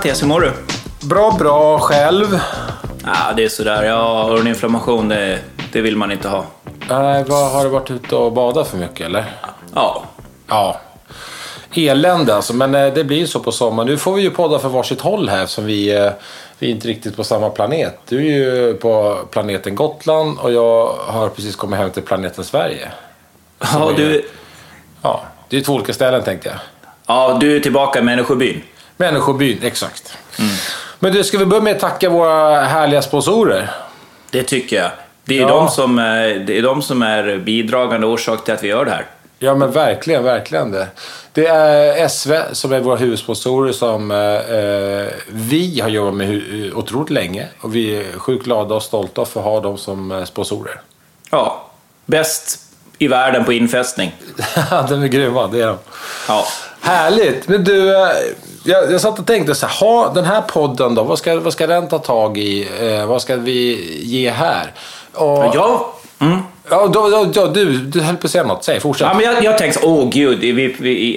Mattias, hur mår du? Bra, bra. Själv? Ja, det är sådär. Ja, öroninflammation, det, det vill man inte ha. Nej, vad, har du varit ute och badat för mycket eller? Ja. Ja. Elände alltså, men eh, det blir ju så på sommaren. Nu får vi ju podda för varsitt håll här eftersom vi, eh, vi är inte riktigt på samma planet. Du är ju på planeten Gotland och jag har precis kommit hem till planeten Sverige. Ja, du, Ja, det är två olika ställen tänkte jag. ja, du är tillbaka i människobyn. Människobyn, exakt. Men du, ska vi börja med att tacka våra härliga sponsorer? Det tycker jag. Det är, Ja. de som, är- det är de som är bidragande orsak till att vi gör det här. Ja men verkligen, verkligen det. Det är SV som är våra huvudsponsorer som eh, eh, vi har jobbat med otroligt länge. Och vi är sjukt glada och stolta för att ha dem som eh, sponsorer. Ja, bäst i världen på infästning. de är grymma, det är de. Ja. Härligt! Men du, eh, jag, jag satt och tänkte så här, ha den här podden då, vad ska, vad ska den ta tag i? Eh, vad ska vi ge här? Och, Ja, mm. Ja, då, då, du, du höll på att säga något, säg, fortsätt. Ja, men jag, jag tänkte åh gud, vi, vi,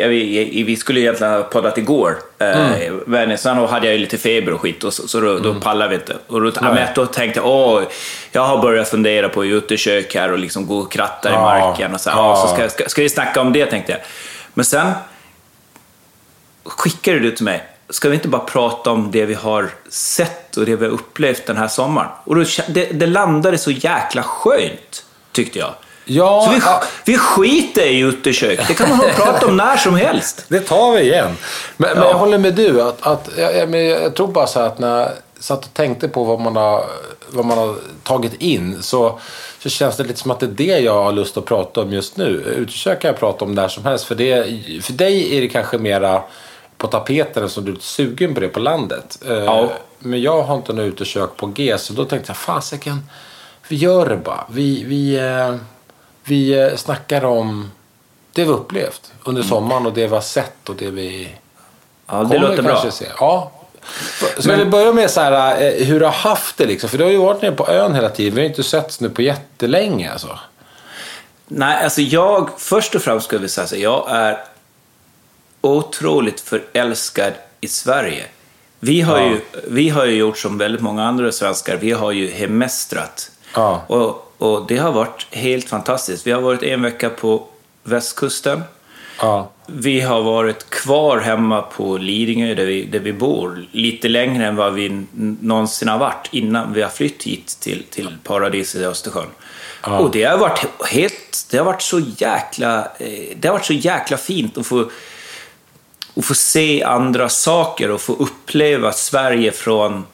vi, vi skulle egentligen ha poddat igår. Mm. Men sen hade jag ju lite feber och skit, och så, så då, då pallade vi inte. Och då, ja, då tänkte jag, åh, jag har börjat fundera på utekök här och liksom gå och kratta i Ja. marken. Och så, Ja. ja. så ska, ska, ska vi snacka om det, tänkte jag. Men sen skickade du till mig, ska vi inte bara prata om det vi har sett och det vi har upplevt den här sommaren? Och då, det, det landade så jäkla skönt, tyckte jag. Ja, Så vi, ja. vi skiter i utekök. Det kan man prata om när som helst. Det tar vi igen. Men, men Ja. jag håller med du. Att, att, jag, jag, men jag tror bara så här att när jag satt och tänkte på vad man har, vad man har tagit in så, så känns det lite som att det är det jag har lust att prata om just nu. Utekök kan jag prata om när som helst. För, det, för dig är det kanske mera på tapeten som du är sugen på det på landet. Eh, Ja. Men jag har inte något utekök på G så då tänkte jag fasiken, vi gör det bara. Vi, vi, eh, vi eh, snackar om det vi upplevt under sommaren och det vi har sett och det vi Ja, det låter bra. se. Ja. Ska vi börja med så här, eh, hur du har haft det liksom? För du har ju varit nere på ön hela tiden. Vi har inte setts nu på jättelänge alltså. Nej, alltså jag, först och främst ska vi säga så jag är otroligt förälskad i Sverige. Vi har, Ja. ju, vi har ju gjort som väldigt många andra svenskar, vi har ju hemestrat. Ja. Och, och det har varit helt fantastiskt. Vi har varit en vecka på västkusten. Ja. Vi har varit kvar hemma på Lidingö där vi, där vi bor lite längre än vad vi någonsin har varit innan vi har flytt hit till, till paradiset i Östersjön. Och det har varit helt, det har varit så jäkla, eh, det har varit så jäkla fint att få, att få se andra saker och få uppleva Sverige från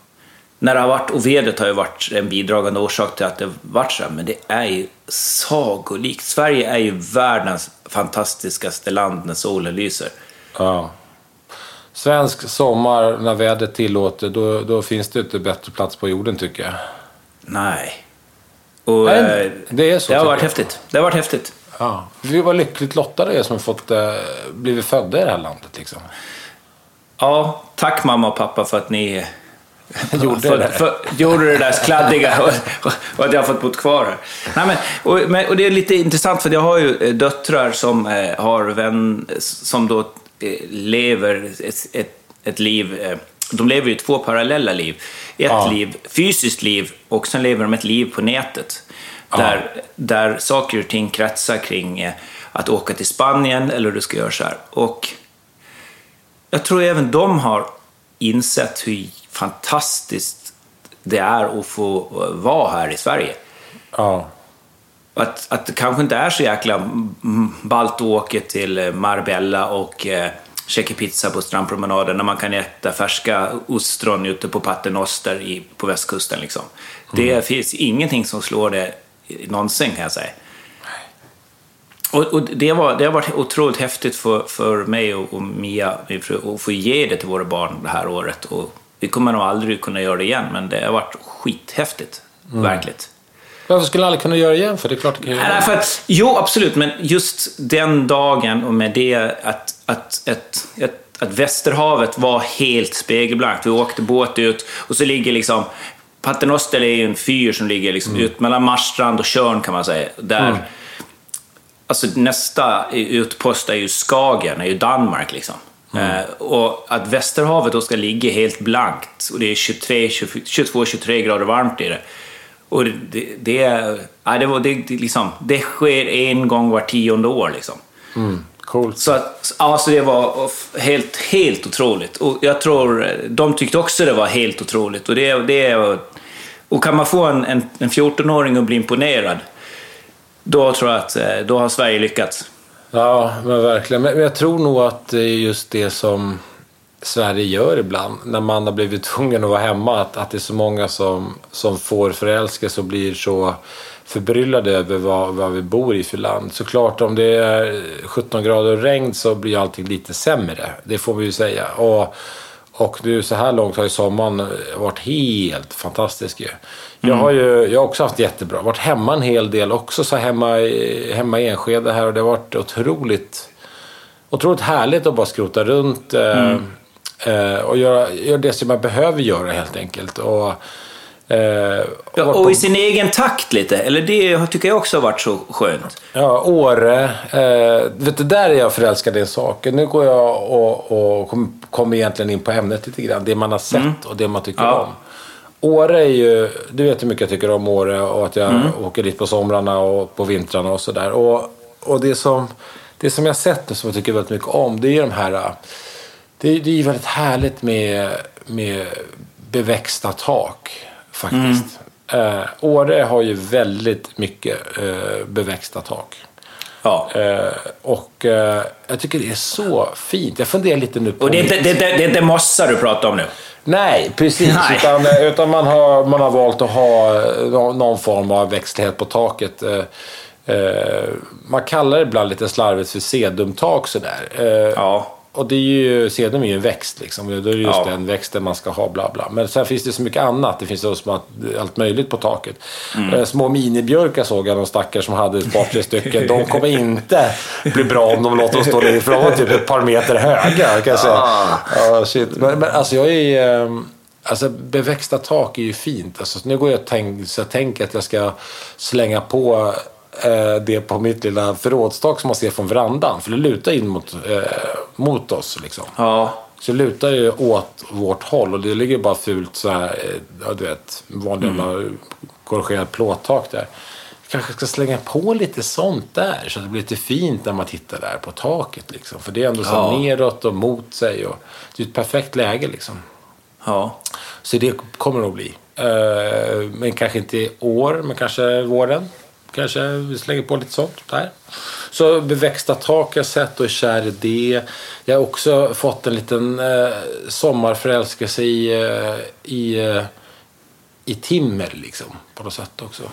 när det har varit, och vädret har ju varit en bidragande orsak till att det har varit så här, men det är ju sagolikt. Sverige är ju världens fantastiskaste land när solen lyser. ja. Svensk sommar när vädret tillåter, då, då finns det inte bättre plats på jorden tycker jag. Nej. Och, Nej, eh, det är så, Det har varit jag. häftigt. Det har varit häftigt. Ja. Vi var lyckligt lottade som har fått, eh, blivit födda i det här landet liksom. Ja, tack mamma och pappa för att ni Gjorde för, det. För, gjorde det där skladdiga och, och att jag har fått bo kvar här. Nej, men, och, men, och det är lite intressant för jag har ju eh, döttrar som eh, har vän som då eh, lever ett, ett, ett liv eh, de lever ju två parallella liv. Ett Ja. liv, fysiskt liv, och sen lever de ett liv på nätet. Där, där saker och ting kretsar kring eh, att åka till Spanien eller du ska göra så här. Och jag tror även de har insett hur fantastiskt det är att få vara här i Sverige. Ja. Att, att det kanske inte är så jäkla mm, ballt att åka till Marbella och eh, käka pizza på strandpromenaden när man kan äta färska ostron ute på Paternoster i, på västkusten. Liksom. Det finns ingenting som slår det någonsin kan jag säga. Och, och det, var, det har varit otroligt häftigt för, för mig och, och Mia min fru, att få ge det till våra barn det här året. Och vi kommer nog aldrig kunna göra det igen, men det har varit skithäftigt. Verkligen. Varför skulle alla kunna göra det igen? För det är klart det Nej, för att, jo, absolut, men just den dagen och med det att, att, ett, ett, att Västerhavet var helt spegelblankt. Vi åkte båt ut och så ligger liksom Paternoster är ju en fyr som ligger liksom ut mellan Marstrand och Tjörn kan man säga. Där, alltså nästa utpost är ju Skagen, är ju Danmark liksom. Eh, och att Västerhavet då ska ligga helt blankt och det är 22-23 grader varmt i det. Och det, det, ja, det, var, det, det, liksom, det sker en gång var tionde år liksom. Coolt. Så att, alltså det var helt, helt otroligt. Och jag tror de tyckte också det var helt otroligt. Och, det, det, och kan man få en, en, en 14-åring att bli imponerad, då tror jag att eh, då har Sverige lyckats. Ja, men verkligen. Men jag tror nog att det är just det som Sverige gör ibland. När man har blivit tvungen att vara hemma. Att, att det är så många som, som får förälskelse och blir så förbryllade över vad, vad vi bor i för land. Såklart om det är 17 grader och regn så blir allting lite sämre. Det får vi ju säga. Och, och nu så här långt har ju sommaren varit helt fantastisk ju. Jag har ju jag har också haft jättebra. Varit hemma en hel del också. Så hemma, hemma i Enskede här och det har varit otroligt, otroligt härligt att bara skrota runt. eh, eh, och göra, göra det som man behöver göra helt enkelt. Och, eh, Ja, och på- i sin egen takt lite. Eller det tycker jag också har varit så skönt. Ja, Åre. Eh, vet du, där är jag förälskad i en sak. Nu går jag och, och kommer kom egentligen in på ämnet lite grann. Det man har sett och det man tycker Ja. om. Åre är ju, du vet hur mycket jag tycker om Åre och att jag åker dit på somrarna och på vintrarna och sådär. Och, och det, som, det som jag sett nu som jag tycker väldigt mycket om, det är ju de här... Det, det är ju väldigt härligt med, med beväxta tak faktiskt. Eh, Åre har ju väldigt mycket eh, beväxta tak. Ja. Eh, och eh, jag tycker det är så fint. Jag funderar lite nu på... Och det är, inte, det, det, det är inte mossa du pratar om nu? Nej, precis. Nej. Utan, eh, utan man, har, man har valt att ha eh, nå- någon form av växtlighet på taket. Eh, eh, man kallar det ibland lite slarvigt för sedumtak sådär. Ja. Och det är ju, sedum är ju en växt liksom. Då är det just Ja. den växten man ska ha, bla bla. Men sen finns det så mycket annat. Det finns så allt möjligt på taket. Eh, Små minibjörkar såg jag, någon stackare som hade ett par, tre stycken. De kommer inte bli bra om de låter dem stå där. För de var typ ett par meter höga, kan jag säga. Ja, shit. Men, men alltså jag är... ehm, Alltså beväxta tak är ju fint. Alltså, nu går jag och tänk, så jag tänker att jag ska slänga på det på mitt lilla förrådstak som man ser från verandan. För det lutar in mot, eh, mot oss liksom. Ja. Så det lutar ju åt vårt håll och det ligger bara fult så här, eh, ja du vet, vanliga mm. korrigerat plåttak där. Kanske ska slänga på lite sånt där så att det blir lite fint när man tittar där på taket liksom. För det är ändå så Ja. neråt och mot sig och det är ett perfekt läge liksom. Ja. Så det kommer nog bli. Eh, men kanske inte i år, men kanske våren. Kanske vi slänger på lite sånt där. Så beväxta tak har jag sett och är kär i det. Jag har också fått en liten eh, sommarförälskelse i, eh, i, eh, i timmer liksom. På något sätt också.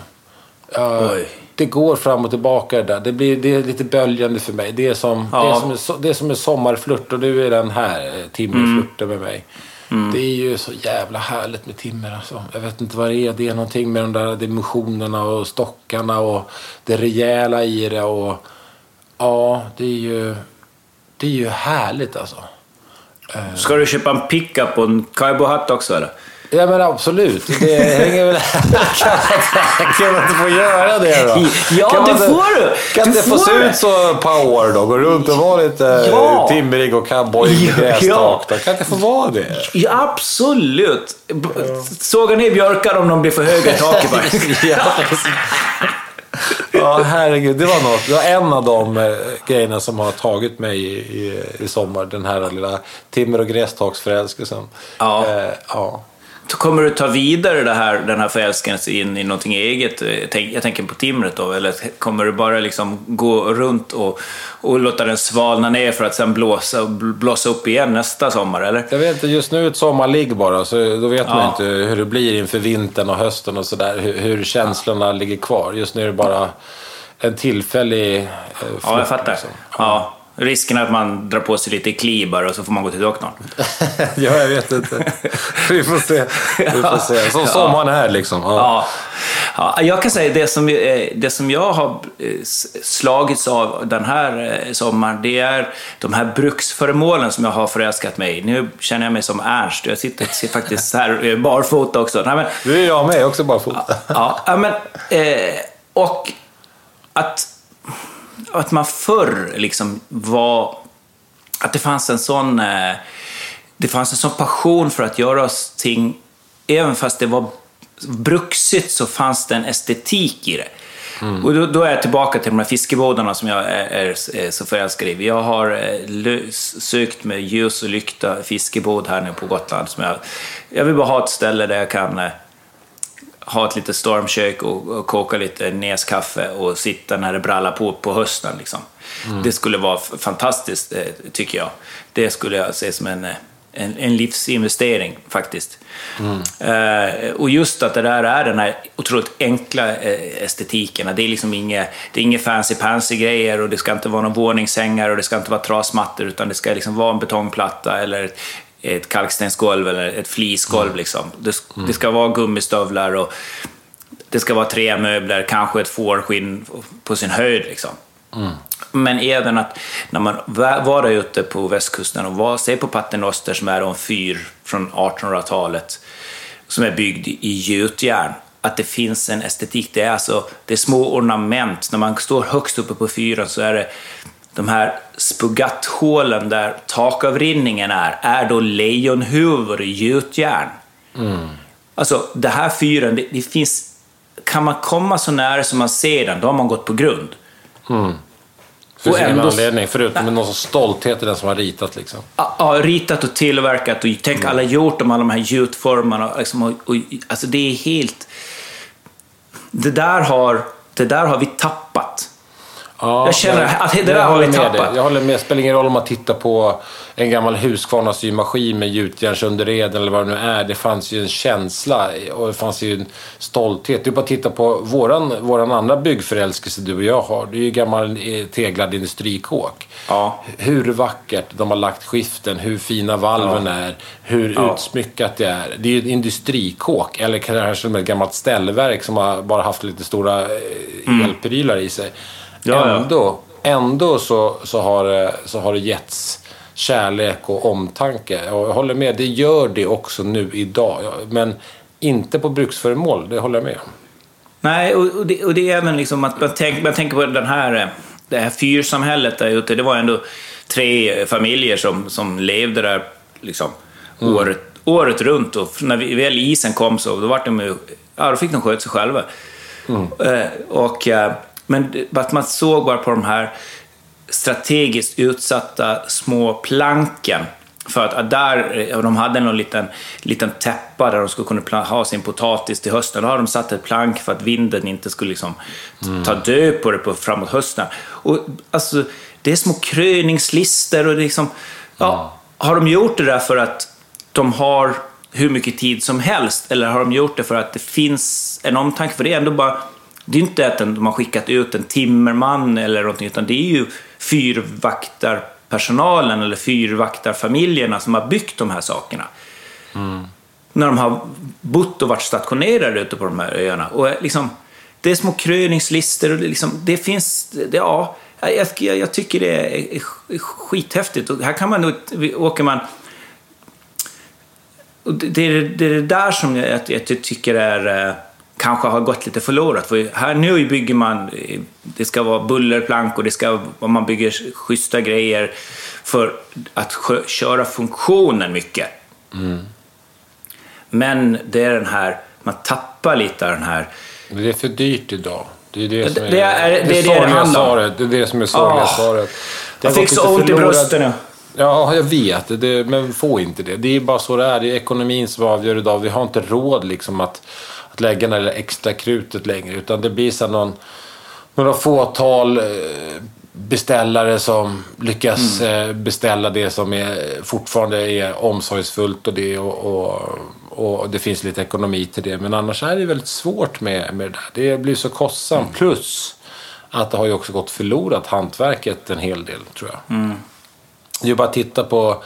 Oj. det går fram och tillbaka det där. Det, blir, det är lite böljande för mig. Det är som, Ja. det är som, det är som en sommarflört och nu är den här eh, timmerflörten med mig. Det är ju så jävla härligt med timmer alltså. Jag vet inte vad det är. Det är någonting med de där dimensionerna och stockarna och det rejäla i det. Och, ja, det är ju, det är ju härligt alltså. Ska du köpa en pickup och en kaibohatt också eller? Ja men absolut. Det hänger väl... kan, man, kan man inte få göra det då? Ja, kan det man får du! Kan Du inte få får se det. ut så ett par år då? Gå runt och vara lite Ja. ja. timmerig och cowboy med Ja. grästak. då? Kan inte få vara det? Ja, absolut! Såga ner björkar om de blir för höga i taket bara. ja, ja, herregud. Det var något. Det var en av de eh, grejerna som har tagit mig i, i, i sommar. Den här lilla timmer och grästaksförälskelsen. Ja. Eh, ja. Kommer du ta vidare det här, den här förälskelsen in i någonting eget? Jag tänk- Jag tänker på timret då. Eller kommer du bara liksom gå runt och, och låta den svalna ner för att sen blåsa, blåsa upp igen nästa sommar? Eller? Jag vet inte, just nu är ett sommarligg bara, så då vet man Ja. inte hur det blir inför vintern och hösten och sådär. Hur, hur känslorna ligger kvar. Just nu är det bara en tillfällig eh, Ja, jag fattar. liksom. Ja. Risken är att man drar på sig lite klibar och så får man gå till doktorn. ja, jag vet inte. Vi får se. Vi får se. Som sommaren är liksom. Ja. Ja. Ja, jag kan säga det som, eh, det som jag har eh, slagits av den här eh, sommaren, det är de här bruksföremålen som jag har förälskat mig i. Nu känner jag mig som Ernst, jag sitter, sitter faktiskt här barfota också. Nej, men, Du är jag med, också bara fota. ja, ja, men, och att att man förr liksom var... Att det fanns en sån... Eh, det fanns en sån passion för att göra ting, även fast det var bruksigt så fanns det en estetik i det. Mm. Och då, då, är jag tillbaka till de här fiskebådarna som jag är, är, är så förälskad i. Jag har eh, sökt med ljus och lykta fiskebåd här nu på Gotland. Som jag, jag vill bara ha ett ställe där jag kan eh, ha ett litet stormkök och, och koka lite näskaffe och sitta när det brallar på på hösten. Liksom. Mm. Det skulle vara fantastiskt, eh, tycker jag. Det skulle jag se som en eh, en, en livsinvestering faktiskt. Mm. Uh, och just att det där är den här otroligt enkla uh, estetiken. Det är liksom inget, det är inga fancy pansy grejer och det ska inte vara några våningssängar och det ska inte vara trasmattor utan det ska liksom vara en betongplatta eller ett, kalkstensgolv eller ett flisgolv. Mm. Liksom. Det, mm. det, ska vara gummistövlar och det ska vara trämöbler, kanske ett fårskinn på sin höjd. Liksom. Mm. Men även att när man var där ute på västkusten och var, ser på Paternoster som är en fyr från 1800-talet som är byggd i gjutjärn, att det finns en estetik. Det är, alltså, det är små ornament. När man står högst uppe på fyren så är det de här spugatthålen där takavrinningen är, är då lejonhuvor i gjutjärn. Mm. Alltså, det här fyren, det, det, finns... Kan man komma så nära som man ser den, då har man gått på grund. Mm. Det finns ingen anledning, förutom nej. någon sorts stolthet i den som har ritat. Liksom. Ja, ritat och tillverkat. Och tänk mm. alla gjort om alla de här gjutformarna. Liksom, och, och, alltså det är helt... Det där har, det där har vi tappat. Ja, jag känner jag, att det där har vi tappat. Det. Jag håller med. Det spelar ingen roll om man tittar på en gammal Husqvarna-symaskin med gjutjärnsunderred eller vad det nu är. Det fanns ju en känsla och det fanns ju en stolthet. Du bara titta på våran, våran andra byggförälskelse du och jag har. Det är ju gammal eh, teglad industrikåk. Ja. Hur vackert de har lagt skiften, hur fina valven ja. är, hur ja. utsmyckat det är. Det är ju en industrikåk, eller kanske ett gammalt ställverk som har bara haft lite stora eh, mm. elprylar i sig. Ja, ändå, ändå så, så, har det, så har det getts kärlek och omtanke. Och jag håller med, det gör det också nu idag. Men inte på bruksföremål, det håller jag med om. Nej, och det, och det är även liksom att man, tänk, man tänker på den här, det här fyrsamhället där ute. Det var ändå tre familjer som, som levde där liksom, mm. året, året runt. Och när väl isen kom så då, var de, ja, då fick de sköta sig själva. Mm. Eh, och eh, men att man såg bara på de här strategiskt utsatta små planken för att där, de hade någon liten, liten täppa där de skulle kunna ha sin potatis till hösten. Då har de satt ett plank för att vinden inte skulle liksom mm. ta död på det på, framåt hösten. Och, alltså, det är små kröningslister och det liksom, ja, mm. har de gjort det där för att de har hur mycket tid som helst eller har de gjort det för att det finns en omtanke? För det är ändå bara det är inte att de har skickat ut en timmerman eller någonting, utan det är ju fyrvaktarpersonalen eller fyrvaktarfamiljerna som har byggt de här sakerna. Mm. När de har bott och varit stationerade ute på de här öarna. Och liksom, det är små kröningslistor och det, liksom, det finns... Det, ja, jag, jag, tycker det är skithäftigt. Och här kan man, åker man... Och det, det, är det där som jag, jag tycker är eh, kanske har gått lite förlorat. För här nu bygger man, det ska vara bullerplank och det ska, man bygger schyssta grejer för att köra funktionen mycket. Mm. Men det är den här, man tappar lite av den här... Det är för dyrt idag. Det är det som är det, är, det, det, är det, det handlar om. Det är det som är sorgliga oh. svaret. jag fick så ont i brösten nu. Ja, jag vet. Det, men få inte det. Det är bara så det är. Det är ekonomin som avgör idag. Vi har inte råd liksom att att lägga det extra krutet längre. Utan det blir så någon, några fåtal eh, beställare som lyckas mm. Eh, beställa det som är, fortfarande är omsorgsfullt och det, och, och, och, det finns lite ekonomi till det. Men annars är det väldigt svårt med, med det där. Det blir så kostsamt. Mm. Plus att det har ju också gått förlorat hantverket en hel del tror jag. Mm. Det är bara att titta på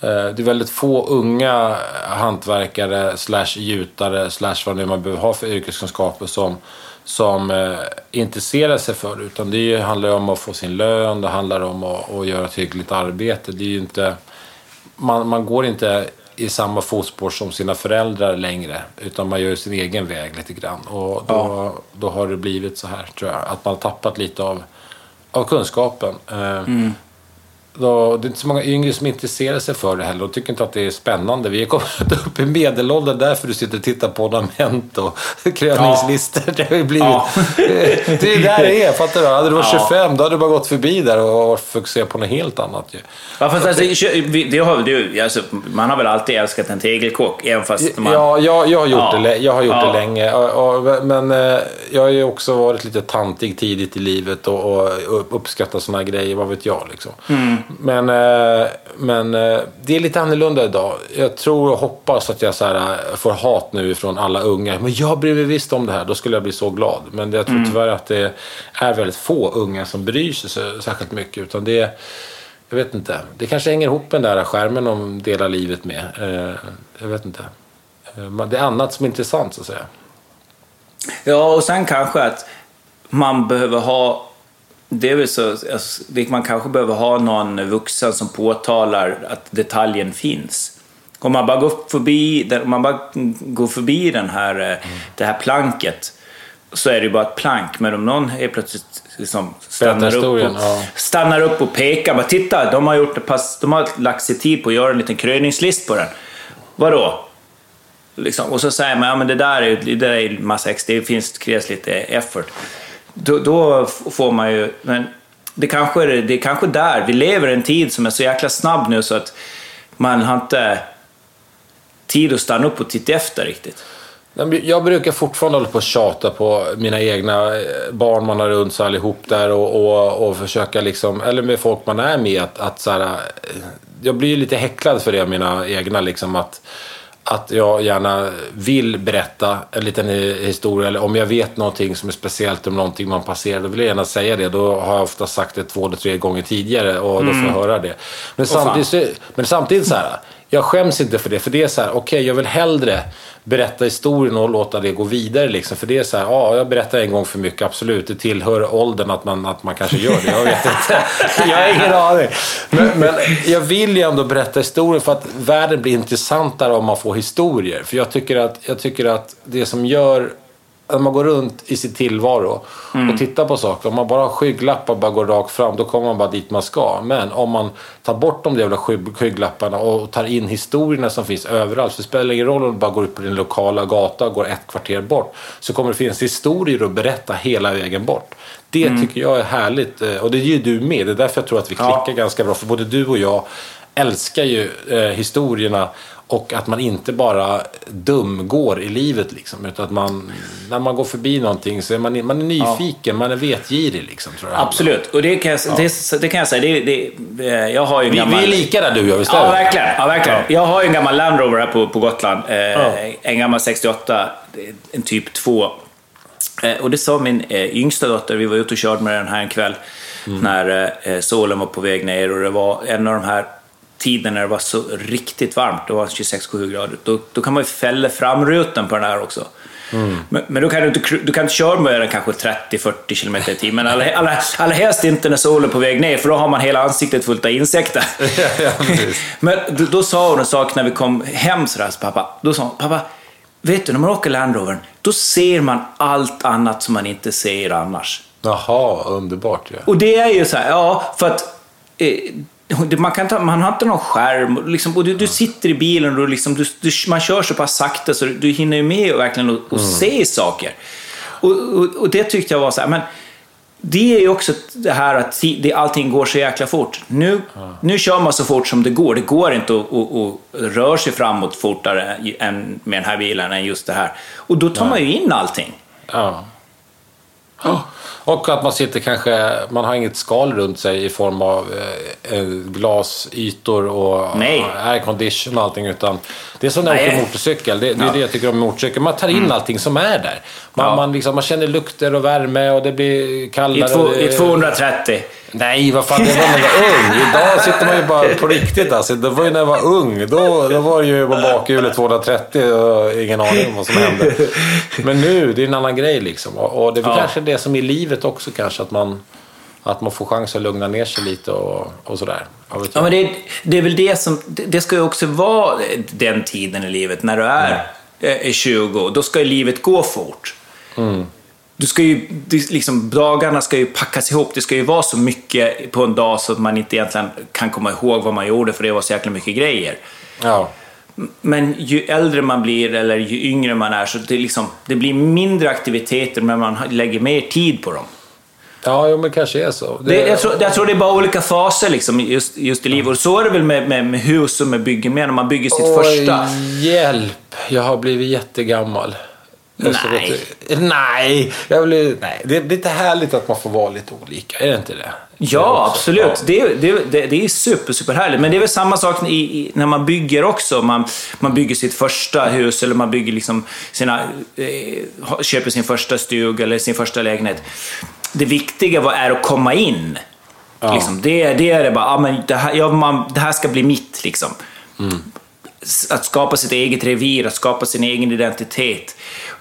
det är väldigt få unga hantverkare slash gjutare slash vad nu man behöver ha för yrkeskunskaper som, som eh, intresserar sig för det. Utan det handlar om att få sin lön, det handlar om att, att göra ett hyggligt arbete. Det är ju inte, man, man går inte i samma fotspår som sina föräldrar längre. Utan man gör sin egen väg lite grann. Och då, ja. då har det blivit så här tror jag. Att man har tappat lite av av kunskapen. Eh, då, det är inte så många yngre som intresserar sig för det heller och tycker inte att det är spännande. Vi har kommit upp i medelåldern därför du sitter och tittar på ornament och kröningslistor. Ja. Det har blivit... Ja. det är där det är, fattar du? Hade du varit ja. 25 då hade du bara gått förbi där och fokuserat på något helt annat ju. Ja, fast alltså, det har, det, alltså, man har väl alltid älskat en tegelkåk, även fast man... Ja, jag, jag har gjort, ja. det, jag har gjort det länge. Men eh, jag har ju också varit lite tantig tidigt i livet och, och uppskattat sådana grejer, vad vet jag liksom. Mm. Men, eh, men eh, det är lite annorlunda idag. Jag tror och hoppas att jag så här, eh, får hat nu från alla unga. Men jag bryr mig visst om det här, då skulle jag bli så glad. Men jag tror mm. tyvärr att det är väldigt få unga som bryr sig så, särskilt mycket. Utan det jag vet inte. Det kanske hänger ihop med den där skärmen de delar livet med. Jag vet inte. Det är annat som är intressant så att säga. Ja, och sen kanske att man behöver ha det är väl så, alltså, man kanske behöver ha någon vuxen som påtalar att detaljen finns. Om man bara går förbi, om man bara går förbi den här, mm. det här planket så är det ju bara ett plank. Men om någon är plötsligt liksom stannar, upp och, ja. stannar upp och pekar. Bara, Titta, de har, gjort det pass, de har lagt sig tid på att göra en liten kröningslist på den. Vadå? Liksom, och så säger man, ja men det där är, det där är massa extra, det finns, krävs lite effort då, då, får man ju... Men det kanske är det är kanske där. Vi lever i en tid som är så jäkla snabb nu så att man har inte tid att stanna upp och titta efter riktigt. Jag brukar fortfarande hålla på och tjata på mina egna eh, barn man har runt sig allihop där och, och, och försöka liksom, eller med folk man är med att, att så här, eh, jag blir ju lite häcklad för det, mina egna liksom att att jag gärna vill berätta en liten historia eller om jag vet någonting som är speciellt om någonting man passerar, då vill jag gärna säga det. Då har jag ofta sagt det två eller tre gånger tidigare och då får jag mm. höra det. Men, samtidigt, men samtidigt så här, jag skäms inte för det. För det är så här, okej, okay, jag vill hellre berätta historien och låta det gå vidare. Liksom. För det är så här, ja, jag berättar en gång för mycket, absolut. Det tillhör åldern att man, att man kanske gör det. Jag vet inte. jag har ingen aning. Men, men jag vill ju ändå berätta historien för att världen blir intressantare om man får historier. För jag tycker att, jag tycker att det som gör när man går runt i sin tillvaro mm. och tittar på saker. Om man bara har skygglappar och bara går rakt fram, då kommer man bara dit man ska. Men om man tar bort de jävla skygglapparna och tar in historierna som finns överallt. Så det spelar ingen roll om du bara går ut på din lokala gata och går ett kvarter bort. Så kommer det finnas historier att berätta hela vägen bort. Det mm. tycker jag är härligt. Eh, och det är ju du med. Det är därför jag tror att vi klickar ja. ganska bra. För både du och jag älskar ju eh, historierna och att man inte bara dumgår i livet liksom. Utan att man, när man går förbi någonting så är man, man är nyfiken, ja. man är vetgirig liksom. Tror jag. Absolut, och det kan jag, ja. det, det, kan jag säga. Det, det, jag har ju vi, gammal... vi är lika där du och jag, visst ja, verkligen, ja, verkligen. Jag har ju en gammal Land Rover här på, på Gotland. Eh, en gammal 68, en typ 2. Eh, och det sa min eh, yngsta dotter, vi var ute och körde med den här en kväll. Mm. När eh, solen var på väg ner och det var en av de här tiden när det var så riktigt varmt, det var 26-27 grader, då, då kan man ju fälla framrutan på den här också. Mm. Men, men då kan du inte, du kan inte köra med den kanske 30-40 km i timmen. Allra, allra, allra helst inte när solen är på väg ner, för då har man hela ansiktet fullt av insekter. ja, men då, då, sa hon en sak när vi kom hem sådär, så pappa. Då sa hon, pappa, vet du när man åker Land Rover, då ser man allt annat som man inte ser annars. Jaha, underbart ja. Och det är ju så här, ja, för att eh, man, kan ta, man har inte någon skärm. Liksom, och du, du sitter i bilen och liksom, du, du, man kör så pass sakta så du hinner med och verkligen och, och mm. se saker. Och, och, och, det tyckte jag var så här, men det är ju också det här att det, allting går så jäkla fort. Nu, mm. nu kör man så fort som det går. Det går inte att, att röra sig framåt fortare än, med den här bilen än just det här. Och då tar man ju in allting. Ja. Oh. Och att man sitter kanske, man har inget skal runt sig i form av eh, glasytor och Nej. aircondition och allting. Utan det är som när man åker motorcykel. Det, det är ja. det jag tycker om motorcykel. Man tar in mm. allting som är där. Man, ja. man, liksom, man känner lukter och värme och det blir kallare. I, två, i 230. Nej, vad fan, det var när jag var ung. Idag sitter man ju bara på riktigt alltså. Det var ju när jag var ung. Då, då var det ju på bakhjulet 230 och ingen aning om vad som hände. Men nu, det är en annan grej liksom. Och, och det är ja. kanske det som är i livet också kanske, att man, att man får chans att lugna ner sig lite och, och sådär. Ja, men det, det är väl det som, det ska ju också vara den tiden i livet när du är, mm. är 20. Då ska ju livet gå fort. Mm. du ska ju, liksom, dagarna ska ju packas ihop. Det ska ju vara så mycket på en dag så att man inte egentligen kan komma ihåg vad man gjorde för det var så jäkla mycket grejer. Ja. Men ju äldre man blir eller ju yngre man är så det, liksom, det blir mindre aktiviteter men man lägger mer tid på dem. Ja, jo, men kanske är så. Det, jag, tror, jag tror det är bara olika faser liksom, just, just i livet. Och så är det väl med, med, med hus och med byggen med när man bygger sitt Oj, första. hjälp! Jag har blivit jättegammal. Nej. Nej, jag blir, nej. Det är lite härligt att man får vara lite olika, är det inte det? Ja, absolut. Ja. Det, är- det, är- det, är super, super härligt. Men det är väl samma sak i, i, när man bygger också. Man, man bygger sitt första hus eller man bygger liksom sina, eh, köper sin första stuga eller sin första lägenhet. Det viktiga är att komma in. Liksom, det, det är det bara, ah, men det, här, ja, man, det här ska bli mitt. Liksom. S- Att skapa sitt eget revir, att skapa sin egen identitet.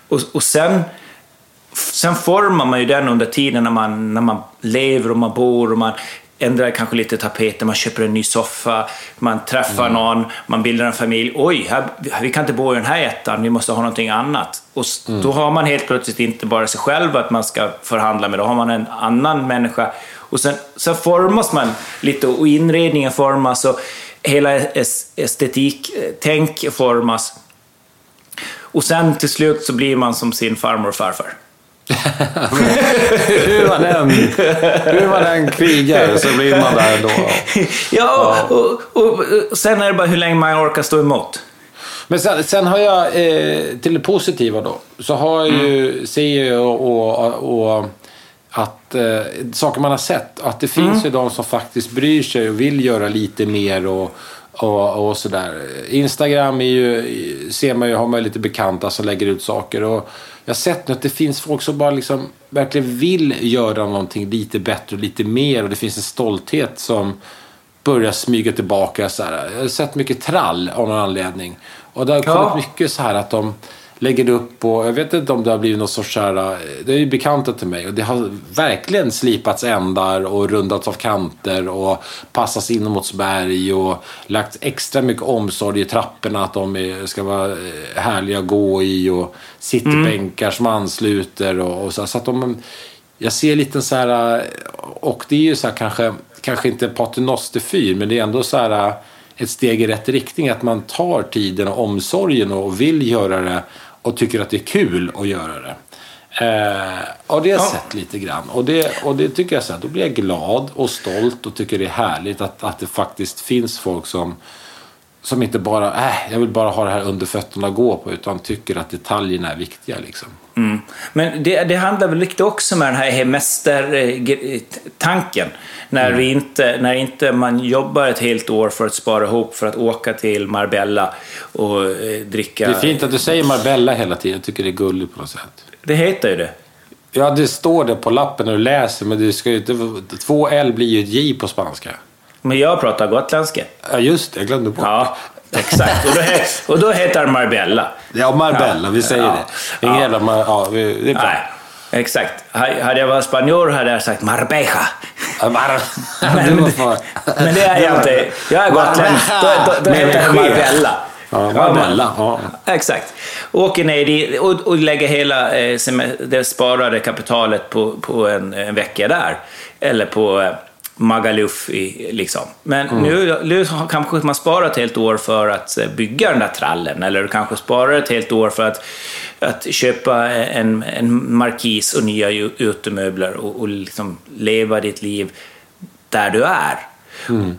Och, och sen Sen formar man ju den under tiden när man, när man lever och man bor och man ändrar kanske lite tapeter, man köper en ny soffa, man träffar någon, man bildar en familj. Oj, här, vi kan inte bo i den här ettan, vi måste ha någonting annat. Och s- då har man helt plötsligt inte bara sig själv att man ska förhandla med, då har man en annan människa. Och sen, sen formas man lite och inredningen formas och hela es- estetiktänk formas. Och sen till slut så blir man som sin farmor och farfar. hur, man än, hur man än krigar så blir man där ändå. Ja, och, och, och sen är det bara hur länge man orkar stå emot. Men sen, sen har jag, eh, till det positiva då, så har jag ju, ser jag och, och, och att eh, saker man har sett, att det finns ju de som faktiskt bryr sig och vill göra lite mer och, och, och sådär. Instagram är ju, ser man ju, har man ju lite bekanta som lägger ut saker och jag har sett nu att det finns folk som bara liksom verkligen vill göra någonting lite bättre och lite mer och det finns en stolthet som börjar smyga tillbaka. Så här. Jag har sett mycket trall av någon anledning. Och det har kommit Ja. mycket så här att de lägger upp och jag vet inte om det har blivit någon sorts så här, det är ju bekanta till mig och det har verkligen slipats ändar och rundats av kanter och passats in mot berg och lagt extra mycket omsorg i trapporna att de ska vara eh, härliga att gå i och sittbänkar som ansluter och, och så, så att de jag ser lite så här, och det är ju så här kanske, kanske inte paternosterfyr, men det är ändå så här ett steg i rätt riktning. Att man tar tiden och omsorgen och vill göra det och tycker att det är kul att göra det. Eh, och det har jag Ja. sett lite grann. Och det, och det tycker jag så här, då blir jag glad och stolt och tycker det är härligt att, att det faktiskt finns folk som som inte bara, äh, jag vill bara ha det här under fötterna att gå på, utan tycker att detaljerna är viktiga. Liksom. Mm. Men det, det handlar väl lite också med den här hemästertanken. När, vi inte, när inte man jobbar ett helt år för att spara ihop för att åka till Marbella och eh, dricka... Det är fint att du säger Marbella hela tiden. Jag tycker det är gulligt på något sätt. Det heter ju det. Ja, det står det på lappen när du läser, men det ska ju inte... Två L blir ju ett J på spanska. Men jag pratar gotländska. Ja, just det. Jag glömde bort. Ja, exakt. Och då, he- och då heter det Marbella. Ja, Marbella. Vi säger Ja. det. Ingen Ja. jävla... Mar- Ja, det är bra. Nej, exakt. Ha- Hade jag varit spanjor hade jag sagt Marbella. Ja, Mar- Men, men det är jag inte. Jag är gotlänning. Då, då, då heter det. Marbella. Ja, Marbella. Ja. Exakt. Åker ner dit och, och lägger hela eh, det sparade kapitalet på, på en, en vecka där. Eller på eh, Magaluf. I, liksom. Men nu, nu har kanske man sparat ett helt år för att eh, bygga den där trallen. Eller du kanske sparar ett helt år för att, att köpa en, en markis och nya utemöbler och, och liksom leva ditt liv där du är.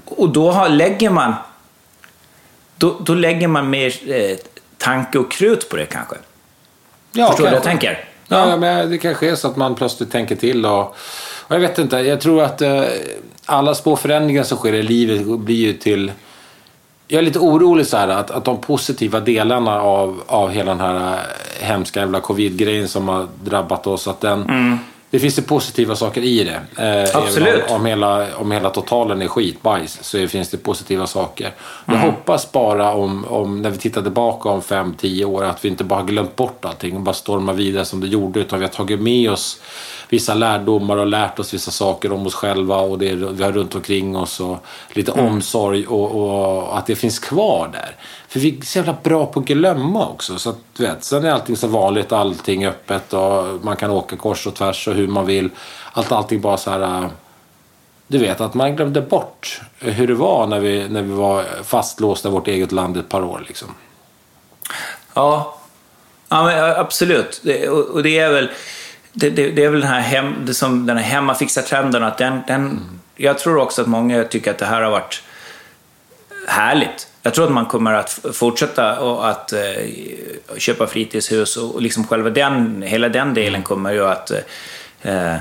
Och då har, lägger man då, då lägger man mer eh, tanke och krut på det kanske. Ja, Förstår du vad jag tänker? Ja, men det kanske är så att man plötsligt tänker till och jag vet inte, jag tror att eh, alla små förändringar som sker i livet blir ju till jag är lite orolig så här att, att de positiva delarna av, av hela den här eh, hemska jävla covid-grejen som har drabbat oss, att den... Det finns ju positiva saker i det. Eh, Absolut. Om, om, hela, om hela totalen är skitbajs så finns det positiva saker. Jag hoppas bara om, om, när vi tittar tillbaka om fem tio år, att vi inte bara har glömt bort allting och bara stormar vidare som det gjorde, utan vi har tagit med oss vissa lärdomar och lärt oss vissa saker om oss själva och det vi har runt omkring oss och lite Mm. omsorg och, och att det finns kvar där. För vi är så jävla bra på att glömma också. Så att, du vet, sen är allting så vanligt, allting öppet och man kan åka kors och tvärs och hur man vill. Allt, allting bara så här... äh, Du vet, att man glömde bort hur det var när vi, när vi var fastlåsta i vårt eget land ett par år. Liksom. Ja, ja, absolut. Det, och, och det är väl det, det, det är väl den här, hem, det som, den här hemmafixa-trenden. Att den, den, Jag tror också att många tycker att det här har varit härligt. Jag tror att man kommer att fortsätta och att eh, köpa fritidshus och, och liksom själva den, hela den delen kommer ju att eh,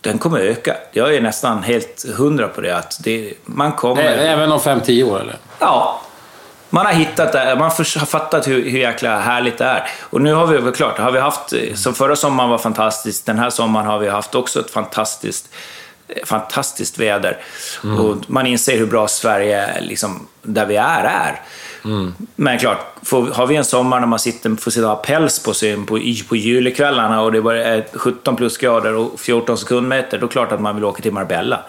den kommer öka. Jag är nästan helt hundra på det. Att det man kommer... Även om 5-10 år eller? Ja, man har hittat det, man har fattat hur, hur jäkla härligt det är. Och nu har vi väl klart, har vi haft, eh, som förra sommaren var fantastiskt, den här sommaren har vi haft också ett fantastiskt, eh, fantastiskt väder. Och man inser hur bra Sverige, liksom, där vi är, är. Men klart, får, har vi en sommar när man sitter, får sitta och ha päls på sig på, på julekvällarna och det bara är 17 plusgrader och 14 sekundmeter, då är det klart att man vill åka till Marbella.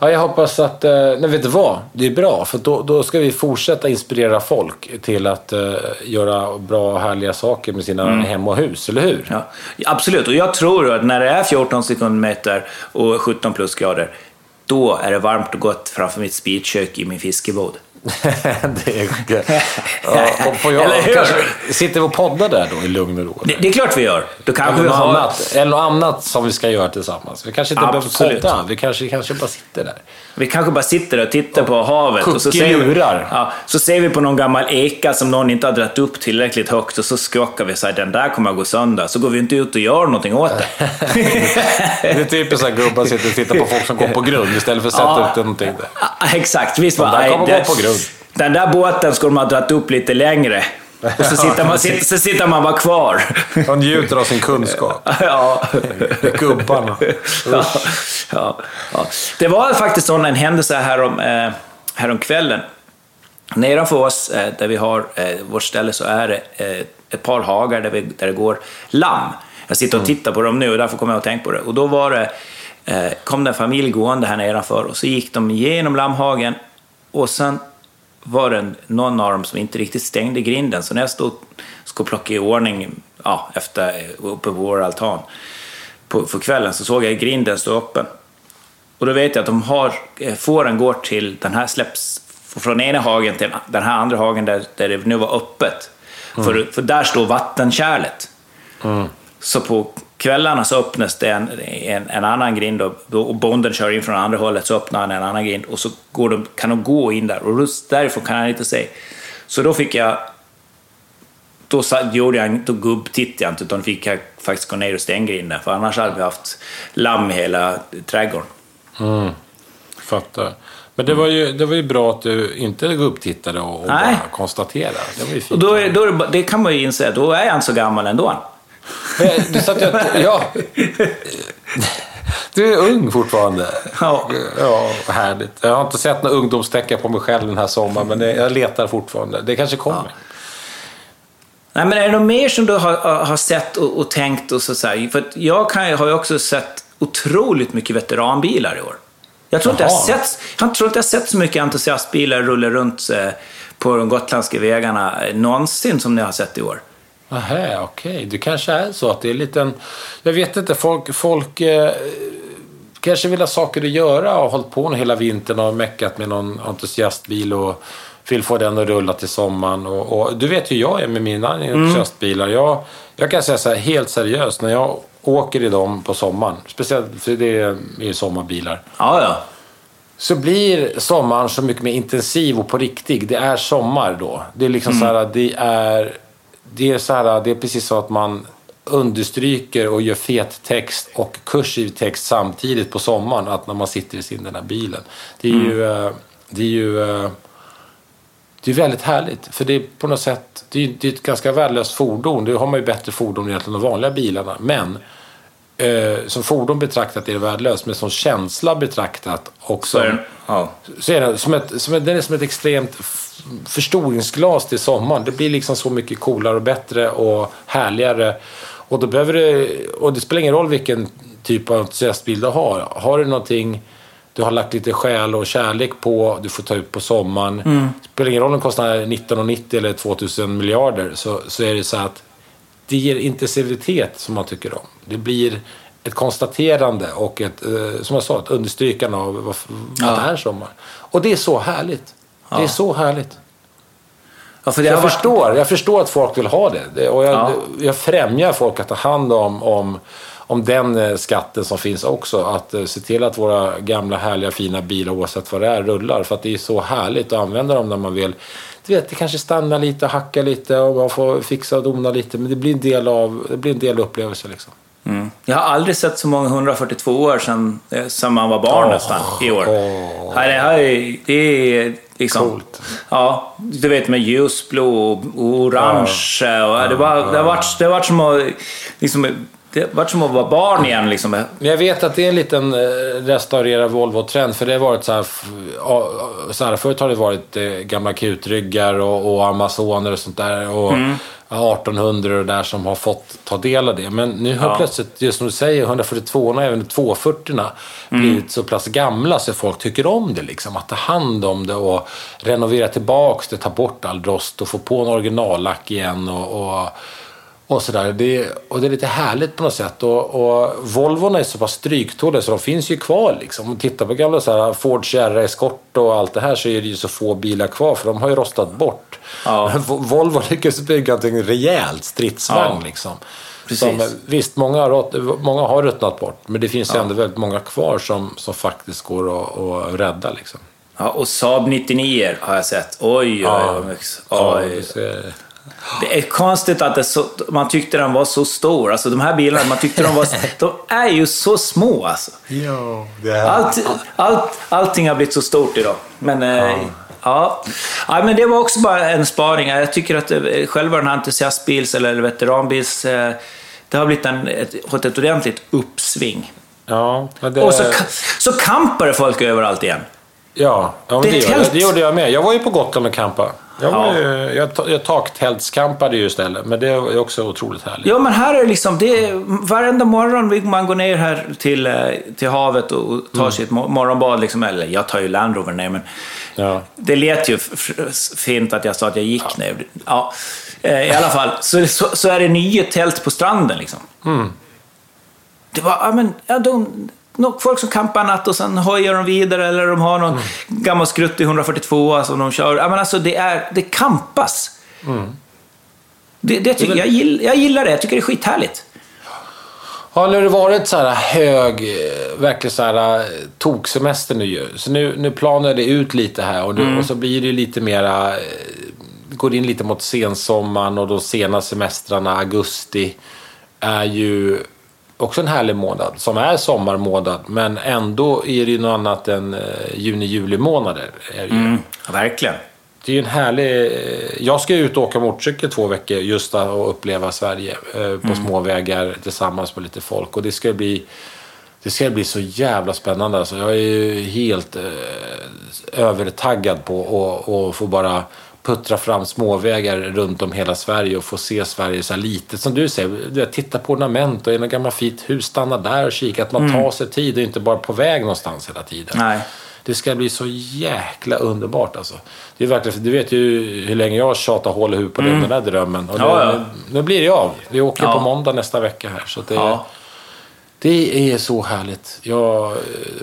Ja, jag hoppas att... Eh, nej, vet du vad? Det är bra, för då, då ska vi fortsätta inspirera folk till att eh, göra bra och härliga saker med sina hem och hus, eller hur? Ja, absolut, och jag tror att när det är 14 sekundmeter och 17 plusgrader, då är det varmt och gott framför mitt spitkök i min fiskebod. det är... Ja, och får jag, Eller hur? kanske, sitter vi och poddar där då i lugn och ro? Det, det är klart vi gör. Då kanske Eller vi har... annat, eller något annat som vi ska göra tillsammans. Vi kanske inte behöver podda. Vi kanske, kanske bara sitter där. Vi kanske bara sitter och tittar på havet och så ser, vi, ja, så ser vi på någon gammal eka som någon inte har dragit upp tillräckligt högt och så skakar vi så här, den där kommer att gå sönder. Så går vi inte ut och gör någonting åt det. Det är typiskt att gubbar sitter och tittar på folk som går på grund istället för att sätta Ja. upp någonting Exakt, visst De där kommer gå på grund. Den där båten skulle man ha dragit upp lite längre. Och så sitter man, så sitter man bara kvar. De njuter av sin kunskap. Ja. Gubbarna. Ja, ja, ja. Det var faktiskt en händelse härom, eh, härom kvällen. Nedanför oss, eh, där vi har eh, vårt ställe, så är det ett par hagar där, vi, där det går lamm. Jag sitter och tittar på dem nu och därför kommer jag att tänka på det. Och då var det, kom det en familj gående här nedanför och så gick de igenom lammhagen och sen var det någon av dem som inte riktigt stängde grinden. Så när jag stod skulle plocka i ordning ja, efter, uppe på vår altan på, för kvällen så såg jag grinden stå öppen. Och då vet jag att de har, eh, fåren går till, den här släpps från ena hagen till den här andra hagen där, där det nu var öppet. För, för där står vattenkärlet. Så på kvällarna så öppnas det en, en, en annan grind och, och bonden kör in från andra hållet så öppnar han en annan grind och så går de, kan de gå in där och därifrån kan han inte se. Så då fick jag då gjorde jag, då gubbtittade inte, utan fick jag faktiskt gå ner och stänga grinden, för annars hade vi haft lamm i hela trädgården. Fattar. Men det var, ju, det var ju bra att du inte gubbtittade och, och bara konstaterade. Det var ju fint. Och då, är, då är det, det kan man ju inse, då är jag inte så gammal ändå. Eh, Du satt ju ja. Du är ung fortfarande. Ja. Ja, härligt. Jag har inte sett några ungdomstecken på mig själv den här sommaren, men jag letar fortfarande. Det kanske kommer. Nej, men är det något mer som du har, har sett och, och tänkt? Och så, så här? För jag kan, har ju också sett otroligt mycket veteranbilar i år. Jag tror, inte jag, sett, jag tror inte jag sett så mycket entusiastbilar rulla runt eh, på de gotländska vägarna eh, någonsin som ni har sett i år. Nähä, okej. Det kanske är så att det är en liten... Jag vet inte, folk, folk eh, kanske vill ha saker att göra och har hållit på hela vintern och meckat med någon entusiastbil och vill få den att rulla till sommaren. Och, och du vet hur jag är med mina entusiastbilar. Jag, jag kan säga så här helt seriöst, när jag åker i dem på sommaren, speciellt för det är ju sommarbilar, Ja, ja. så blir sommaren så mycket mer intensiv och på riktigt. Det är sommar då. Det är liksom så här, det är, det är så här, det är precis så att man understryker och gör fet text och kursiv text samtidigt på sommaren. Att när man sitter i sin den här bilen. Det är ju, eh, det är ju, eh, det är väldigt härligt. För det är på något sätt, det är, det är ett ganska värdelöst fordon. Det har man ju bättre fordon egentligen än de vanliga bilarna. Men eh, som fordon betraktat är det värdelöst, men som känsla betraktat och Så är det. Ja. så är den, som ett, som ett, den är som ett extremt förstoringsglas till sommaren. Det blir liksom så mycket coolare och bättre och härligare. Och, då behöver det, och det spelar ingen roll vilken typ av entusiastbil du har. Har du någonting du har lagt lite själ och kärlek på, du får ta ut på sommaren. Mm. Det spelar ingen roll om den kostar 19,90 eller 2000 miljarder, så, så är det så att det ger intensivitet som man tycker om. Det blir ett konstaterande och ett, eh, som jag sa, ett understrykande av vad, ja. det är sommar. Och det är så härligt. Ja. Det är så härligt. Ja, för jag, varit... förstår, jag förstår att folk vill ha det. och jag, ja. jag främjar folk att ta hand om, om, om den eh, skatten som finns också. Att uh, se till att våra gamla härliga fina bilar, oavsett vad det är, rullar. För att det är så härligt att använda dem när man vill. Du vet, det kanske stannar lite, hackar lite och man får fixa och dona lite. Men det blir en del av, det blir en del upplevelse liksom. Mm. Jag har aldrig sett så många 142 år sedan, eh, sedan man var barn oh, nästan, i år. Oh. det, här är, det är liksom... Coolt. Ja, du vet med ljusblå och orange. Oh. Och det, var, det, har varit, det har varit som att... Liksom, det var som att vara barn igen. Liksom. Jag vet att det är en liten eh, restaurerad Volvo-trend. För det har varit så här, så här förut har det varit eh, gamla kutryggar och, och Amazoner och sånt där. Och, mm. 1800 och där som har fått ta del av det. Men nu har ja. plötsligt, just som du säger, 142 och även 240 mm. blivit så pass gamla så folk tycker om det. Liksom. Att ta hand om det och renovera tillbaks det, ta bort all rost och få på en originallack igen. och, och och sådär. Det, och det är lite härligt på något sätt. Och, och Volvon är så pass stryktåliga så de finns ju kvar. Liksom. Om tittar på gamla så här, Ford Sierra Escort och allt det här så är det ju så få bilar kvar för de har ju rostat bort. Ja. Volvo lyckas bygga någonting rejält stridsvagn. Ja. Liksom. Som, visst, många har, många har ruttnat bort, men det finns ja. ändå väldigt många kvar som, som faktiskt går att, att rädda. Liksom. Ja, och Saab 99 har jag sett. Oj, oj, oj. oj. Ja, det är konstigt att så, man tyckte den var så stor. Alltså de här bilarna, man tyckte de var... De är ju så små alltså. Det är... allt, allt, allting har blivit så stort idag. Men... Eh, ja. Ja. ja, men det var också bara en spaning. Jag tycker att eh, själva den här entusiastbils eller veteranbils... Eh, det har blivit en, ett, fått ett ordentligt uppsving. Ja, det... Och så, så campar folk överallt igen. Ja, ja det, det, gjorde, det gjorde jag med. Jag var ju på Gotland och campade. Jag, ja. jag, jag taktältskampade ju istället, men det är också otroligt härligt. Ja, men här är liksom, det varenda morgon man går ner här till, eh, till havet och tar mm. sitt morgonbad, liksom, eller jag tar ju Land Rover ner, men ja. det lät ju fint att jag sa att jag gick ja. ner. Ja, eh, I alla fall, så, så, så, är det nya tält på stranden liksom. Mm. Det var, ja men, ja, de, folk som campar en natt och sen hojar de vidare eller de har någon mm. gammal skrutt i 142 som de kör. Ja, men alltså det, är, det campas. Mm. Det, det tycker, jag, gillar, jag gillar det. Jag tycker det är skithärligt. Ja, nu har det varit så här hög, verkligen så här toksemester nu ju. Så nu, nu planar det ut lite här och, nu, mm. och så blir det lite mera, går in lite mot sensommaren och de sena semestrarna, augusti, är ju också en härlig månad som är sommarmånad men ändå är det ju något annat än eh, juni-juli månader. Mm, verkligen. Det är ju en härlig... Eh, jag ska ut och åka motorcykel två veckor just och uppleva Sverige eh, på mm. små vägar tillsammans med lite folk och det ska bli det ska bli så jävla spännande. Alltså, jag är ju helt eh, övertaggad på att få bara puttra fram småvägar runt om hela Sverige och få se Sverige så här lite. Som du säger, du vet, titta på ornament och i något gammalt fint hus, stanna där och kika. Att man mm. tar sig tid och inte bara på väg någonstans hela tiden. Nej. Det ska bli så jäkla underbart alltså. Det är verkligen, du vet ju hur länge jag tjatar hål i huvudet på mm. den där drömmen. Och ja, nu, ja. nu, blir det av. Vi åker ja. på måndag nästa vecka här. Så det, ja. Det är så härligt. Jag eh,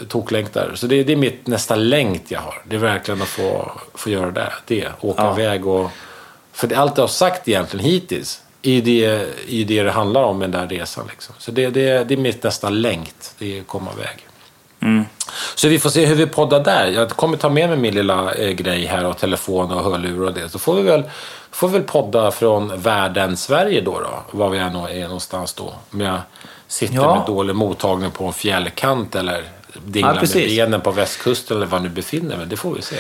toklängtar. Så det, det är mitt nästa längt jag har. Det är verkligen att få, få göra det. det åka ja. iväg och... För det, allt jag har sagt egentligen hittills är det, är det det handlar om med den där resan. Liksom. Så det, det, det är mitt nästa längt. Det är att komma iväg. Mm. Så vi får se hur vi poddar där. Jag kommer ta med mig min lilla eh, grej här och telefon och hörlurar och det. Så får vi väl, får vi väl podda från världen Sverige då. då var vi än är någonstans då. Om jag sitter ja. med dålig mottagning på en fjällkant eller dinglar ja, med benen på västkusten eller var nu befinner mig. Det får vi se.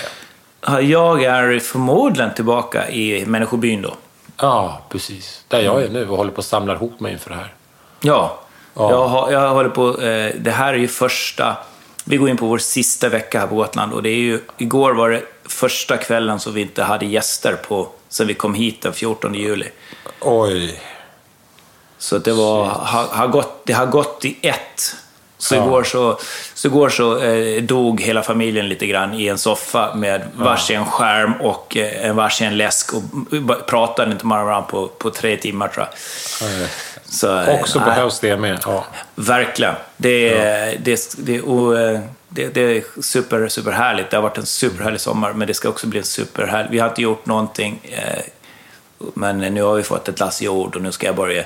Jag är förmodligen tillbaka i människobyn då. Ja, precis. Där jag är nu och håller på att samla ihop mig inför det här. Ja, ja. Jag, jag håller på... Eh, det här är ju första... Vi går in på vår sista vecka här på Gotland och det är ju... Igår var det första kvällen som vi inte hade gäster på sen vi kom hit den 14 juli. Oj. Så det, var, har, har gått, det har gått i ett. Så Ja. igår så, så, igår så eh, dog hela familjen lite grann i en soffa med varsin skärm och eh, en varsin läsk och pratade inte med varandra på, på tre timmar tror jag. Eh, Så, eh, Också nej. behövs det med. Ja. Verkligen. Det är, det, det, och, eh, det, det är super, superhärligt. Det har varit en superhärlig sommar, men det ska också bli en superhärlig... Vi har inte gjort någonting, eh, men nu har vi fått ett lass jord och nu ska jag börja...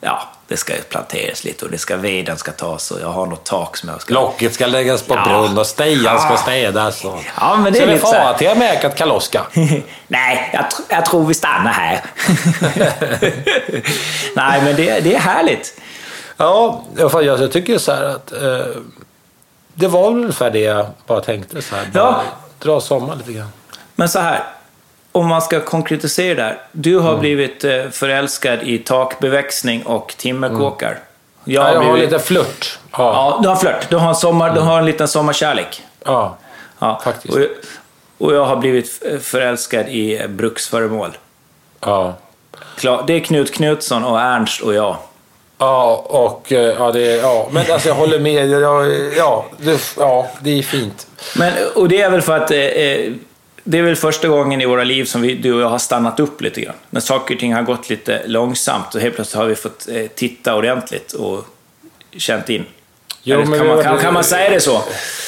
Ja, det ska planteras lite och det ska, veden ska tas och jag har något tak som jag ska... Locket ska läggas på Ja. brunn och stejan ska Ja. städas. Och... Ja, men det är så vi lite så här- far till Amerika till Kaloska. Nej, jag, tr- jag tror vi stannar här. Nej, men det, det är härligt. Ja, jag, tycker så här att eh, det var ungefär det jag bara tänkte. Så här, bara Ja. Dra sommar lite grann. Men så här, om man ska konkretisera det här. Du har blivit eh, förälskad i takbeväxtning och timmerkåkar. Jag Ja, har jag har blivit... lite flört. Ja. Ja, du har flört. Du har en, sommar, du har en liten sommarkärlek. ja. Ja. Faktiskt. Och, jag- och jag har blivit eh, förälskad i eh, bruksföremål. ja. Klar, det är Knut Knutsson och Ernst och jag. Ja, och ja, det ja. Men alltså jag håller med. Jag, jag, ja, det, ja, det är fint. Men, och det är väl för att eh, det är väl första gången i våra liv som vi, du och jag har stannat upp lite grann. När saker och ting har gått lite långsamt och helt plötsligt har vi fått eh, titta ordentligt och känt in. Jo, Eller men kan, man, kan, kan man säga det så?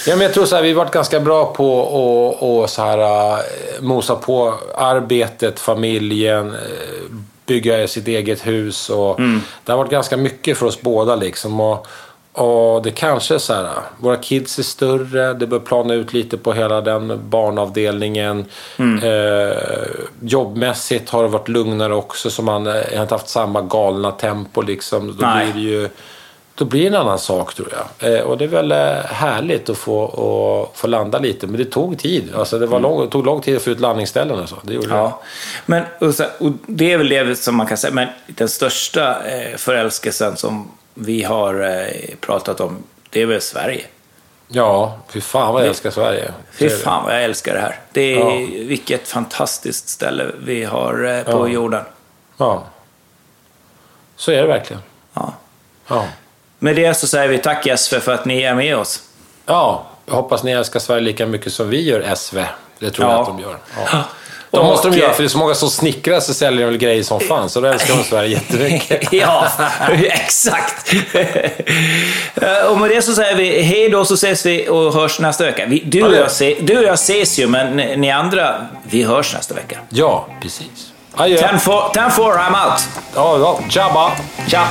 Ja, men jag tror så här, vi har varit ganska bra på att och så här, äh, mosa på arbetet, familjen, äh, bygga sitt eget hus. Och Det har varit ganska mycket för oss båda. Liksom. Och, och det kanske är så här, våra kids är större, det bör plana ut lite på hela den barnavdelningen. Eh, jobbmässigt har det varit lugnare också, så man eh, har inte haft samma galna tempo. Liksom. Då Nej. blir det ju då blir det en annan sak tror jag. Eh, och det är väl eh, härligt att få, att få landa lite. Men det tog tid. Alltså, det, var lång, det tog lång tid att få ut landningsställen och så. Det gjorde Ja. Men, och, så, och det är väl det som man kan säga, men den största eh, förälskelsen som vi har eh, pratat om, det är väl Sverige. Ja, fy fan vad jag älskar Sverige. Fy fan vad jag älskar det här. Det är, Ja. Vilket fantastiskt ställe vi har eh, på Ja. jorden. Ja. Så är det verkligen. Ja. Ja. Med det så säger vi tack SV för att ni är med oss. ja, jag hoppas ni älskar Sverige lika mycket som vi gör SV. Det tror jag Ja. att de gör. Ja. De Och, måste de göra, för det är så många som snickrar så säljer de väl grejer som fan. Så då älskar de Sverige jättemycket. ja, exakt. Eh, och med det så säger vi hej då så ses vi och hörs nästa vecka. Vi, du, och jag se, du och jag ses ju, men ni ni andra, vi hörs nästa vecka. Ja, precis. Adjö. 10 for, 10 for I'm out. Ja, ja. Tjabba! Tja!